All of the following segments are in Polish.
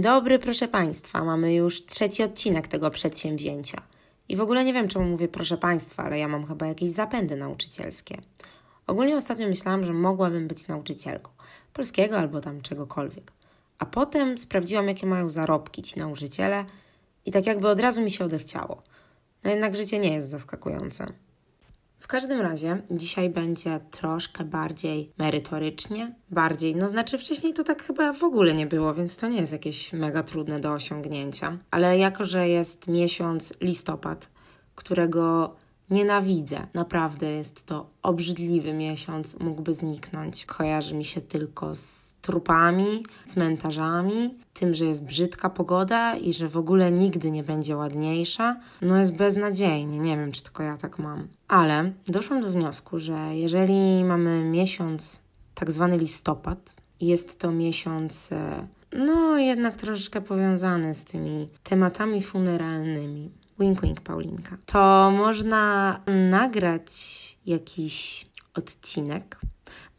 Dzień dobry, proszę Państwa. Mamy już trzeci odcinek tego przedsięwzięcia. I w ogóle nie wiem, czemu mówię proszę Państwa, ale ja mam chyba jakieś zapędy nauczycielskie. Ogólnie ostatnio myślałam, że mogłabym być nauczycielką polskiego albo tam czegokolwiek. A potem sprawdziłam, jakie mają zarobki ci nauczyciele i tak jakby od razu mi się odechciało. No jednak życie nie jest zaskakujące. Każdym razie dzisiaj będzie troszkę bardziej merytorycznie, bardziej, no znaczy wcześniej to tak chyba w ogóle nie było, więc to nie jest jakieś mega trudne do osiągnięcia. Ale jako, że jest miesiąc listopad, którego Nienawidzę, naprawdę jest to obrzydliwy miesiąc, mógłby zniknąć. Kojarzy mi się tylko z trupami, cmentarzami, tym, że jest brzydka pogoda i że w ogóle nigdy nie będzie ładniejsza. No jest beznadziejnie, nie wiem, czy tylko ja tak mam. Ale doszłam do wniosku, że jeżeli mamy miesiąc tak zwany listopad, jest to miesiąc e, no jednak troszeczkę powiązany z tymi tematami funeralnymi wink wink Paulinka, to można nagrać jakiś odcinek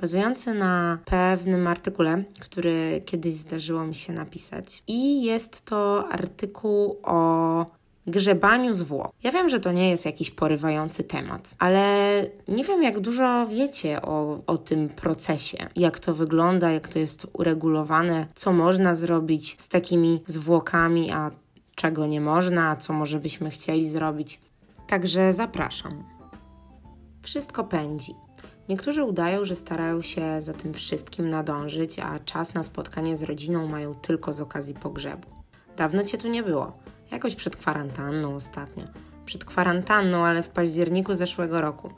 bazujący na pewnym artykule, który kiedyś zdarzyło mi się napisać. I jest to artykuł o grzebaniu zwłok. Ja wiem, że to nie jest jakiś porywający temat, ale nie wiem, jak dużo wiecie o, o tym procesie, jak to wygląda, jak to jest uregulowane, co można zrobić z takimi zwłokami, a czego nie można, co może byśmy chcieli zrobić. Także zapraszam. Wszystko pędzi. Niektórzy udają, że starają się za tym wszystkim nadążyć, a czas na spotkanie z rodziną mają tylko z okazji pogrzebu. Dawno cię tu nie było. Jakoś przed kwarantanną ostatnio. Przed kwarantanną, ale w październiku zeszłego roku.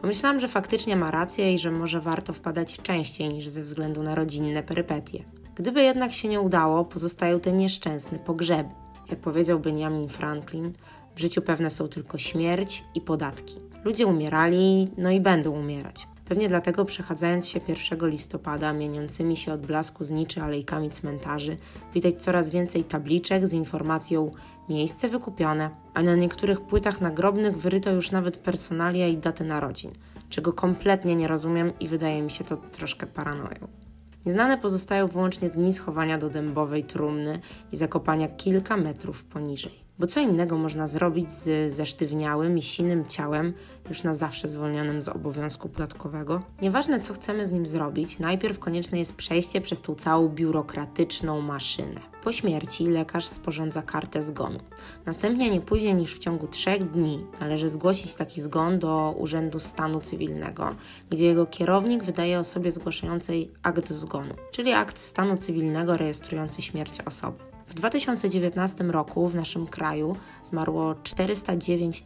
Pomyślałam, że faktycznie ma rację i że może warto wpadać częściej niż ze względu na rodzinne perypetie. Gdyby jednak się nie udało, pozostają te nieszczęsne pogrzeby. Jak powiedział Benjamin Franklin, w życiu pewne są tylko śmierć i podatki. Ludzie umierali, no i będą umierać. Pewnie dlatego przechadzając się 1 listopada, mieniącymi się od blasku zniczy alejkami cmentarzy, widać coraz więcej tabliczek z informacją miejsce wykupione, a na niektórych płytach nagrobnych wyryto już nawet personalia i daty narodzin, czego kompletnie nie rozumiem i wydaje mi się to troszkę paranoją. Nieznane pozostają wyłącznie dni schowania do dębowej trumny i zakopania kilka metrów poniżej. Bo co innego można zrobić z zesztywniałym i sinym ciałem, już na zawsze zwolnionym z obowiązku podatkowego? Nieważne, co chcemy z nim zrobić, najpierw konieczne jest przejście przez tą całą biurokratyczną maszynę. Po śmierci lekarz sporządza kartę zgonu. Następnie nie później niż w ciągu trzech dni należy zgłosić taki zgon do Urzędu Stanu Cywilnego, gdzie jego kierownik wydaje osobie zgłaszającej akt zgonu, czyli akt stanu cywilnego rejestrujący śmierć osoby. W 2019 roku w naszym kraju zmarło 409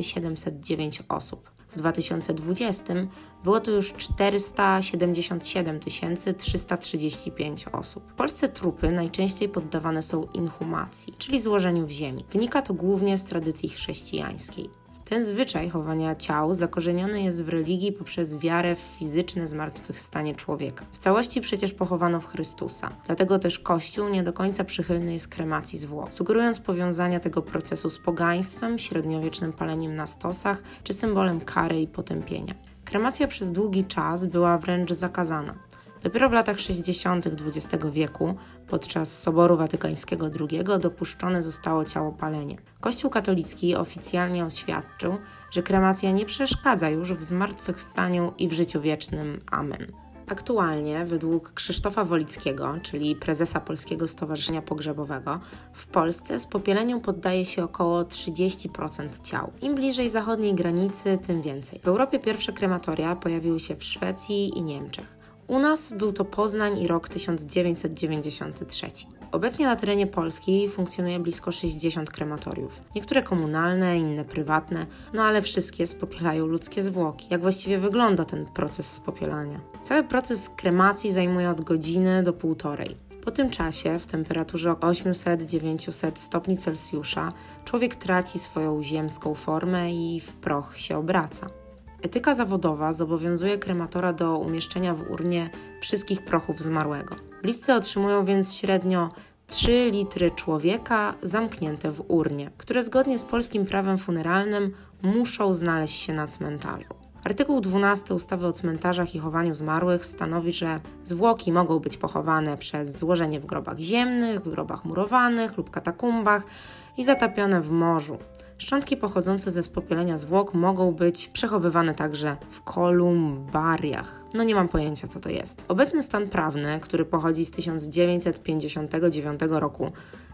709 osób. W 2020 było to już 477 335 osób. W Polsce trupy najczęściej poddawane są inhumacji, czyli złożeniu w ziemi. Wynika to głównie z tradycji chrześcijańskiej. Ten zwyczaj chowania ciał zakorzeniony jest w religii poprzez wiarę w fizyczne zmartwychwstanie człowieka. W całości przecież pochowano w Chrystusa, dlatego też Kościół nie do końca przychylny jest kremacji zwłok, sugerując powiązania tego procesu z pogaństwem, średniowiecznym paleniem na stosach czy symbolem kary i potępienia. Kremacja przez długi czas była wręcz zakazana. Dopiero w latach 60. XX wieku, podczas Soboru Watykańskiego II, dopuszczone zostało ciałopalenie. Kościół katolicki oficjalnie oświadczył, że kremacja nie przeszkadza już w zmartwychwstaniu i w życiu wiecznym. Amen. Aktualnie, według Krzysztofa Wolickiego, czyli prezesa Polskiego Stowarzyszenia Pogrzebowego, w Polsce spopieleniu poddaje się około 30% ciał. Im bliżej zachodniej granicy, tym więcej. W Europie pierwsze krematoria pojawiły się w Szwecji i Niemczech. U nas był to Poznań i rok 1993. Obecnie na terenie Polski funkcjonuje blisko 60 krematoriów. Niektóre komunalne, inne prywatne, no ale wszystkie spopielają ludzkie zwłoki. Jak właściwie wygląda ten proces spopielania? Cały proces kremacji zajmuje od godziny do półtorej. Po tym czasie, w temperaturze 800-900 stopni Celsjusza, człowiek traci swoją ziemską formę i w proch się obraca. Etyka zawodowa zobowiązuje krematora do umieszczenia w urnie wszystkich prochów zmarłego. Bliscy otrzymują więc średnio 3 litry człowieka zamknięte w urnie, które zgodnie z polskim prawem funeralnym muszą znaleźć się na cmentarzu. Artykuł 12 ustawy o cmentarzach i chowaniu zmarłych stanowi, że zwłoki mogą być pochowane przez złożenie w grobach ziemnych, w grobach murowanych lub katakumbach i zatapione w morzu. Szczątki pochodzące ze spopielenia zwłok mogą być przechowywane także w kolumbariach. No nie mam pojęcia, co to jest. Obecny stan prawny, który pochodzi z 1959 roku,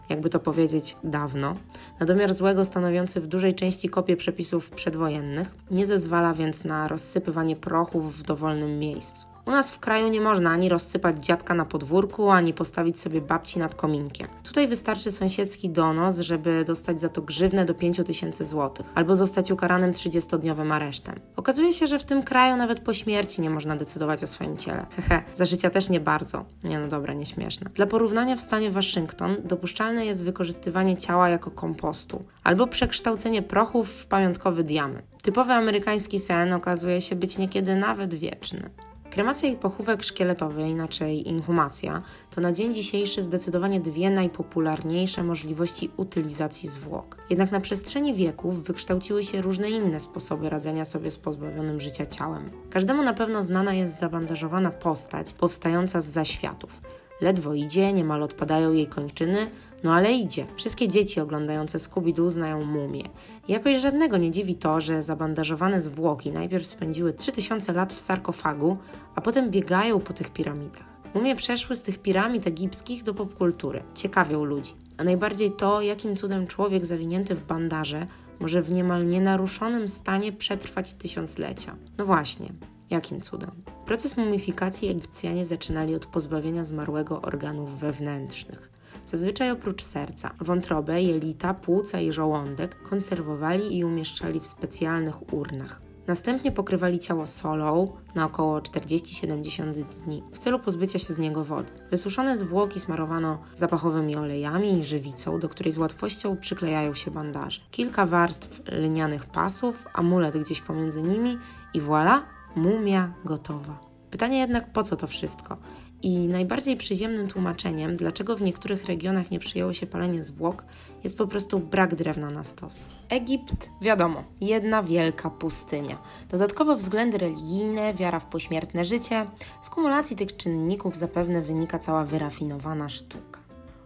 jakby to powiedzieć, dawno, na domiar złego stanowiący w dużej części kopię przepisów przedwojennych, nie zezwala więc na rozsypywanie prochów w dowolnym miejscu. U nas w kraju nie można ani rozsypać dziadka na podwórku, ani postawić sobie babci nad kominkiem. Tutaj wystarczy sąsiedzki donos, żeby dostać za to grzywnę do 5000 zł, albo zostać ukaranym 30-dniowym aresztem. Okazuje się, że w tym kraju nawet po śmierci nie można decydować o swoim ciele. Hehe, za życia też nie bardzo. Nie no dobra, nieśmieszne. Dla porównania w stanie Waszyngton dopuszczalne jest wykorzystywanie ciała jako kompostu, albo przekształcenie prochów w pamiątkowy diament. Typowy amerykański sen okazuje się być niekiedy nawet wieczny. Kremacja i pochówek szkieletowy, inaczej inhumacja, to na dzień dzisiejszy zdecydowanie dwie najpopularniejsze możliwości utylizacji zwłok. Jednak na przestrzeni wieków wykształciły się różne inne sposoby radzenia sobie z pozbawionym życia ciałem. Każdemu na pewno znana jest zabandażowana postać powstająca z zaświatów. Ledwo idzie, niemal odpadają jej kończyny, no ale idzie. Wszystkie dzieci oglądające Scooby-Doo znają mumię. Jakoś żadnego nie dziwi to, że zabandażowane zwłoki najpierw spędziły 3000 lat w sarkofagu, a potem biegają po tych piramidach. Mumie przeszły z tych piramid egipskich do popkultury. Ciekawią ludzi. A najbardziej to, jakim cudem człowiek zawinięty w bandaże może w niemal nienaruszonym stanie przetrwać tysiąclecia. No właśnie, Jakim cudem? Proces mumifikacji Egipcjanie zaczynali od pozbawienia zmarłego organów wewnętrznych. Zazwyczaj oprócz serca, wątrobę, jelita, płuca i żołądek konserwowali i umieszczali w specjalnych urnach. Następnie pokrywali ciało solą na około 40-70 dni w celu pozbycia się z niego wody. Wysuszone zwłoki smarowano zapachowymi olejami i żywicą, do której z łatwością przyklejają się bandaże. Kilka warstw lnianych pasów, amulet gdzieś pomiędzy nimi i voilà, mumia gotowa. Pytanie jednak, po co to wszystko? I najbardziej przyziemnym tłumaczeniem, dlaczego w niektórych regionach nie przyjęło się palenie zwłok, jest po prostu brak drewna na stos. Egipt, wiadomo, jedna wielka pustynia. Dodatkowo względy religijne, wiara w pośmiertne życie. Z kumulacji tych czynników zapewne wynika cała wyrafinowana sztuka.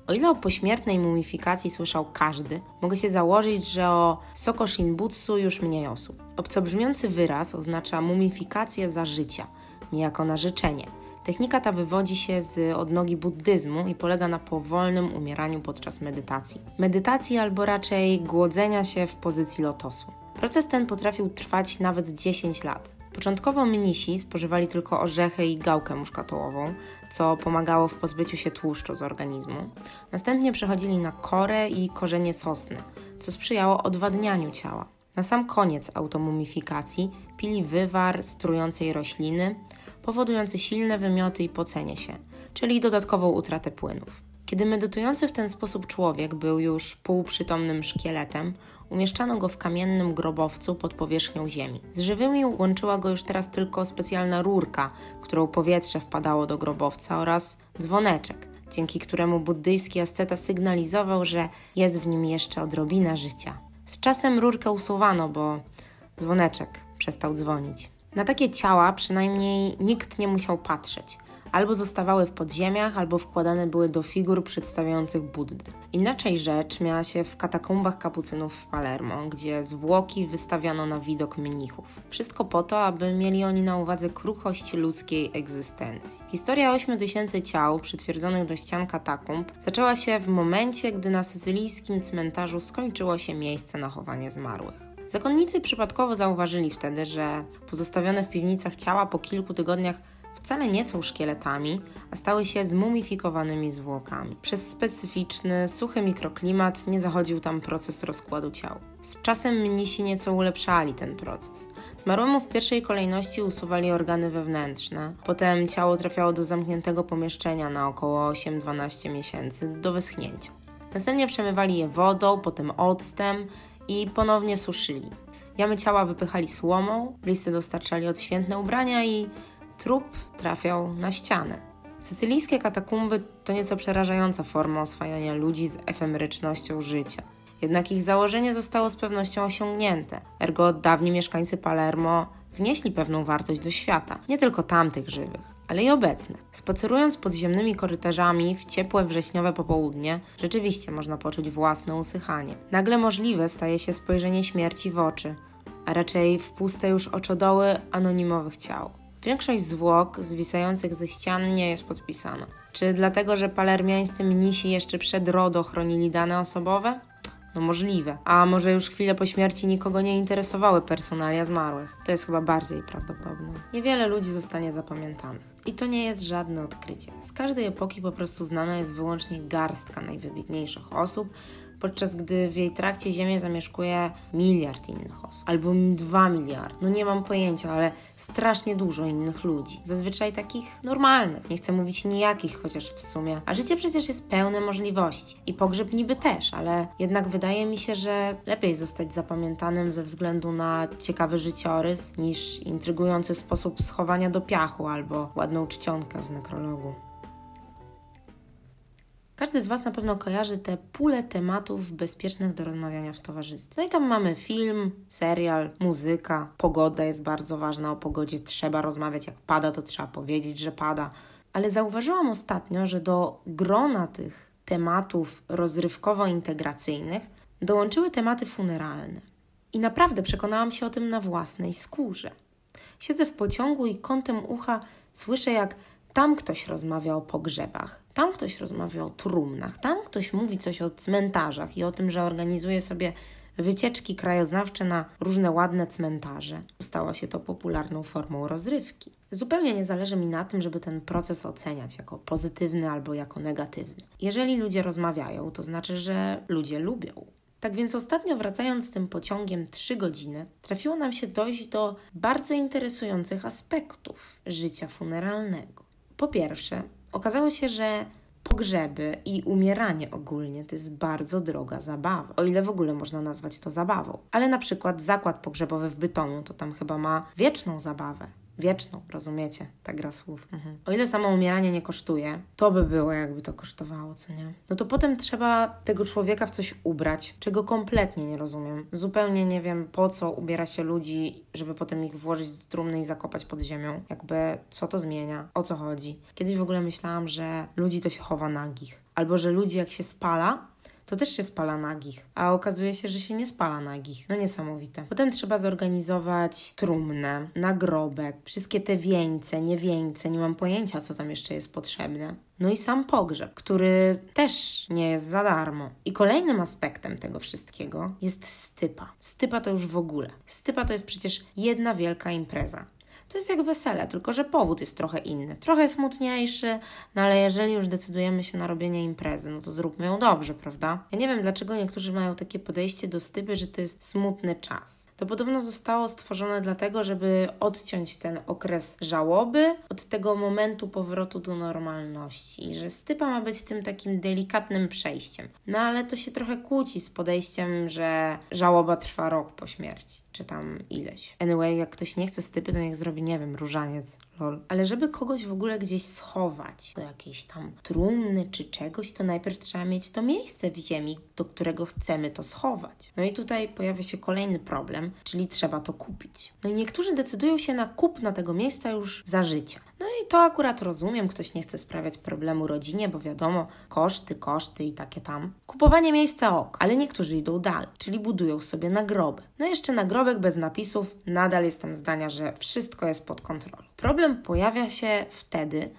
O ile o pośmiertnej mumifikacji słyszał każdy, mogę się założyć, że o Soko Shinbutsu już mniej osób. Obcobrzmiący wyraz oznacza mumifikację za życia, niejako na życzenie – Technika ta wywodzi się z odnogi buddyzmu i polega na powolnym umieraniu podczas medytacji. Medytacji albo raczej głodzenia się w pozycji lotosu. Proces ten potrafił trwać nawet 10 lat. Początkowo mnisi spożywali tylko orzechy i gałkę muszkatołową, co pomagało w pozbyciu się tłuszczu z organizmu. Następnie przechodzili na korę i korzenie sosny, co sprzyjało odwadnianiu ciała. Na sam koniec automumifikacji pili wywar strującej rośliny, powodujący silne wymioty i pocenie się, czyli dodatkową utratę płynów. Kiedy medytujący w ten sposób człowiek był już półprzytomnym szkieletem, umieszczano go w kamiennym grobowcu pod powierzchnią ziemi. Z żywymi łączyła go już teraz tylko specjalna rurka, którą powietrze wpadało do grobowca oraz dzwoneczek, dzięki któremu buddyjski asceta sygnalizował, że jest w nim jeszcze odrobina życia. Z czasem rurkę usuwano, bo dzwoneczek przestał dzwonić. Na takie ciała przynajmniej nikt nie musiał patrzeć. Albo zostawały w podziemiach, albo wkładane były do figur przedstawiających Buddę. Inaczej rzecz miała się w katakumbach kapucynów w Palermo, gdzie zwłoki wystawiano na widok mnichów. Wszystko po to, aby mieli oni na uwadze kruchość ludzkiej egzystencji. Historia 8 tysięcy ciał przytwierdzonych do ścian katakumb zaczęła się w momencie, gdy na sycylijskim cmentarzu skończyło się miejsce na chowanie zmarłych. Zakonnicy przypadkowo zauważyli wtedy, że pozostawione w piwnicach ciała po kilku tygodniach wcale nie są szkieletami, a stały się zmumifikowanymi zwłokami. Przez specyficzny, suchy mikroklimat nie zachodził tam proces rozkładu ciał. Z czasem mnisi nieco ulepszali ten proces. Zmarłemu w pierwszej kolejności usuwali organy wewnętrzne, potem ciało trafiało do zamkniętego pomieszczenia na około 8-12 miesięcy do wyschnięcia. Następnie przemywali je wodą, potem octem i ponownie suszyli. Jamy ciała wypychali słomą, bliscy dostarczali odświętne ubrania i trup trafiał na ścianę. Sycylijskie katakumby to nieco przerażająca forma oswajania ludzi z efemerycznością życia. Jednak ich założenie zostało z pewnością osiągnięte, ergo dawni mieszkańcy Palermo wnieśli pewną wartość do świata, nie tylko tamtych żywych, ale i obecnych. Spacerując podziemnymi korytarzami w ciepłe wrześniowe popołudnie, rzeczywiście można poczuć własne usychanie. Nagle możliwe staje się spojrzenie śmierci w oczy, a raczej w puste już oczodoły anonimowych ciał. Większość zwłok zwisających ze ścian nie jest podpisana. Czy dlatego, że palermiańscy mnisi jeszcze przed RODO chronili dane osobowe? No możliwe. A może już chwilę po śmierci nikogo nie interesowały personalia zmarłych? To jest chyba bardziej prawdopodobne. Niewiele ludzi zostanie zapamiętanych. I to nie jest żadne odkrycie. Z każdej epoki po prostu znana jest wyłącznie garstka najwybitniejszych osób, podczas gdy w jej trakcie Ziemię zamieszkuje miliard innych osób, albo dwa miliardy. No nie mam pojęcia, ale strasznie dużo innych ludzi. Zazwyczaj takich normalnych, nie chcę mówić nijakich, chociaż w sumie. A życie przecież jest pełne możliwości. I pogrzeb niby też, ale jednak wydaje mi się, że lepiej zostać zapamiętanym ze względu na ciekawy życiorys niż intrygujący sposób schowania do piachu albo ładną czcionkę w nekrologu. Każdy z Was na pewno kojarzy te pulę tematów bezpiecznych do rozmawiania w towarzystwie. No i tam mamy film, serial, muzyka, pogoda jest bardzo ważna, o pogodzie trzeba rozmawiać, jak pada, to trzeba powiedzieć, że pada. Ale zauważyłam ostatnio, że do grona tych tematów rozrywkowo-integracyjnych dołączyły tematy funeralne. I naprawdę przekonałam się o tym na własnej skórze. Siedzę w pociągu i kątem ucha słyszę, jak tam ktoś rozmawia o pogrzebach, tam ktoś rozmawia o trumnach, tam ktoś mówi coś o cmentarzach i o tym, że organizuje sobie wycieczki krajoznawcze na różne ładne cmentarze. Stało się to popularną formą rozrywki. Zupełnie nie zależy mi na tym, żeby ten proces oceniać jako pozytywny albo jako negatywny. Jeżeli ludzie rozmawiają, to znaczy, że ludzie lubią. Tak więc ostatnio wracając tym pociągiem 3 godziny, trafiło nam się dojść do bardzo interesujących aspektów życia funeralnego. Po pierwsze, okazało się, że pogrzeby i umieranie ogólnie to jest bardzo droga zabawa, o ile w ogóle można nazwać to zabawą. Ale na przykład zakład pogrzebowy w Bytomiu to tam chyba ma wieczną zabawę wieczną, rozumiecie? Ta gra słów. Mhm. O ile samo umieranie nie kosztuje, to by było, jakby to kosztowało, co nie? No to potem trzeba tego człowieka w coś ubrać, czego kompletnie nie rozumiem. Zupełnie nie wiem, po co ubiera się ludzi, żeby potem ich włożyć do trumny i zakopać pod ziemią. Jakby, co to zmienia? O co chodzi? Kiedyś w ogóle myślałam, że ludzi to się chowa nagich. Albo, że ludzi jak się spala, to też się spala nagich, a okazuje się, że się nie spala nagich. No niesamowite. Potem trzeba zorganizować trumnę, nagrobek, wszystkie te wieńce, nie wieńce, nie mam pojęcia, co tam jeszcze jest potrzebne. No i sam pogrzeb, który też nie jest za darmo. I kolejnym aspektem tego wszystkiego jest stypa. Stypa to już w ogóle. Stypa to jest przecież jedna wielka impreza. To jest jak wesele, tylko że powód jest trochę inny. Trochę smutniejszy, no ale jeżeli już decydujemy się na robienie imprezy, no to zróbmy ją dobrze, prawda? Ja nie wiem, dlaczego niektórzy mają takie podejście do stypy, że to jest smutny czas. To podobno zostało stworzone dlatego, żeby odciąć ten okres żałoby od tego momentu powrotu do normalności i że stypa ma być tym takim delikatnym przejściem. No ale to się trochę kłóci z podejściem, że żałoba trwa rok po śmierci czy tam ileś. Anyway, jak ktoś nie chce stypy, to niech zrobi, nie wiem, różaniec, lol. Ale żeby kogoś w ogóle gdzieś schować, do jakiejś tam trumny czy czegoś, to najpierw trzeba mieć to miejsce w ziemi, do którego chcemy to schować. No i tutaj pojawia się kolejny problem, czyli trzeba to kupić. No i niektórzy decydują się na kupno tego miejsca już za życia. No i to akurat rozumiem, ktoś nie chce sprawiać problemu rodzinie, bo wiadomo, koszty, koszty i takie tam. Kupowanie miejsca ok, ale niektórzy idą dalej, czyli budują sobie nagrobek. No jeszcze nagrobek bez napisów, nadal jestem zdania, że wszystko jest pod kontrolą. Problem pojawia się wtedy,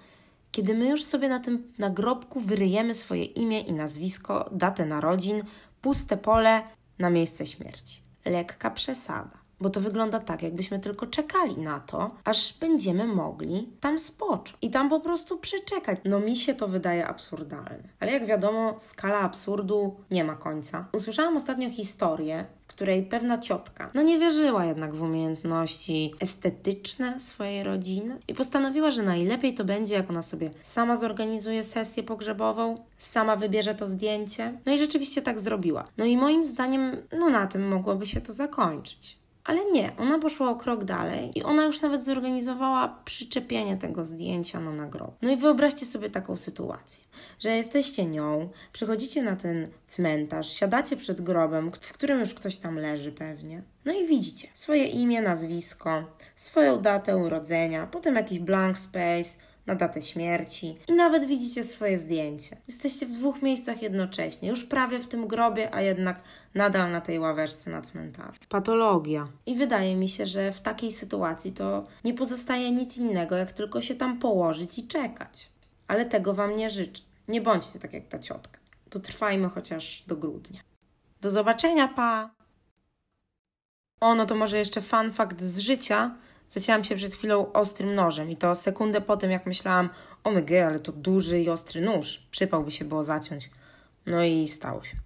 kiedy my już sobie na tym nagrobku wyryjemy swoje imię i nazwisko, datę narodzin, puste pole na miejsce śmierci. Lekka przesada bo to wygląda tak, jakbyśmy tylko czekali na to, aż będziemy mogli tam spocząć i tam po prostu przeczekać. No mi się to wydaje absurdalne. Ale jak wiadomo, skala absurdu nie ma końca. Usłyszałam ostatnio historię, której pewna ciotka, no nie wierzyła jednak w umiejętności estetyczne swojej rodziny i postanowiła, że najlepiej to będzie, jak ona sobie sama zorganizuje sesję pogrzebową, sama wybierze to zdjęcie. No i rzeczywiście tak zrobiła. No i moim zdaniem, no na tym mogłoby się to zakończyć. Ale nie, ona poszła o krok dalej i ona już nawet zorganizowała przyczepienie tego zdjęcia na nagrobek. No i wyobraźcie sobie taką sytuację, że jesteście nią, przychodzicie na ten cmentarz, siadacie przed grobem, w którym już ktoś tam leży pewnie. No i widzicie swoje imię, nazwisko, swoją datę urodzenia, potem jakiś blank space, na datę śmierci i nawet widzicie swoje zdjęcie. Jesteście w dwóch miejscach jednocześnie, już prawie w tym grobie, a jednak nadal na tej ławeczce na cmentarzu. Patologia. I wydaje mi się, że w takiej sytuacji to nie pozostaje nic innego, jak tylko się tam położyć i czekać. Ale tego Wam nie życzę. Nie bądźcie tak jak ta ciotka. To trwajmy chociaż do grudnia. Do zobaczenia, pa! O, no to może jeszcze fun fact z życia. Zacięłam się przed chwilą ostrym nożem i to sekundę po tym, jak myślałam, o my ale to duży i ostry nóż, przypał by się było zaciąć. No i stało się.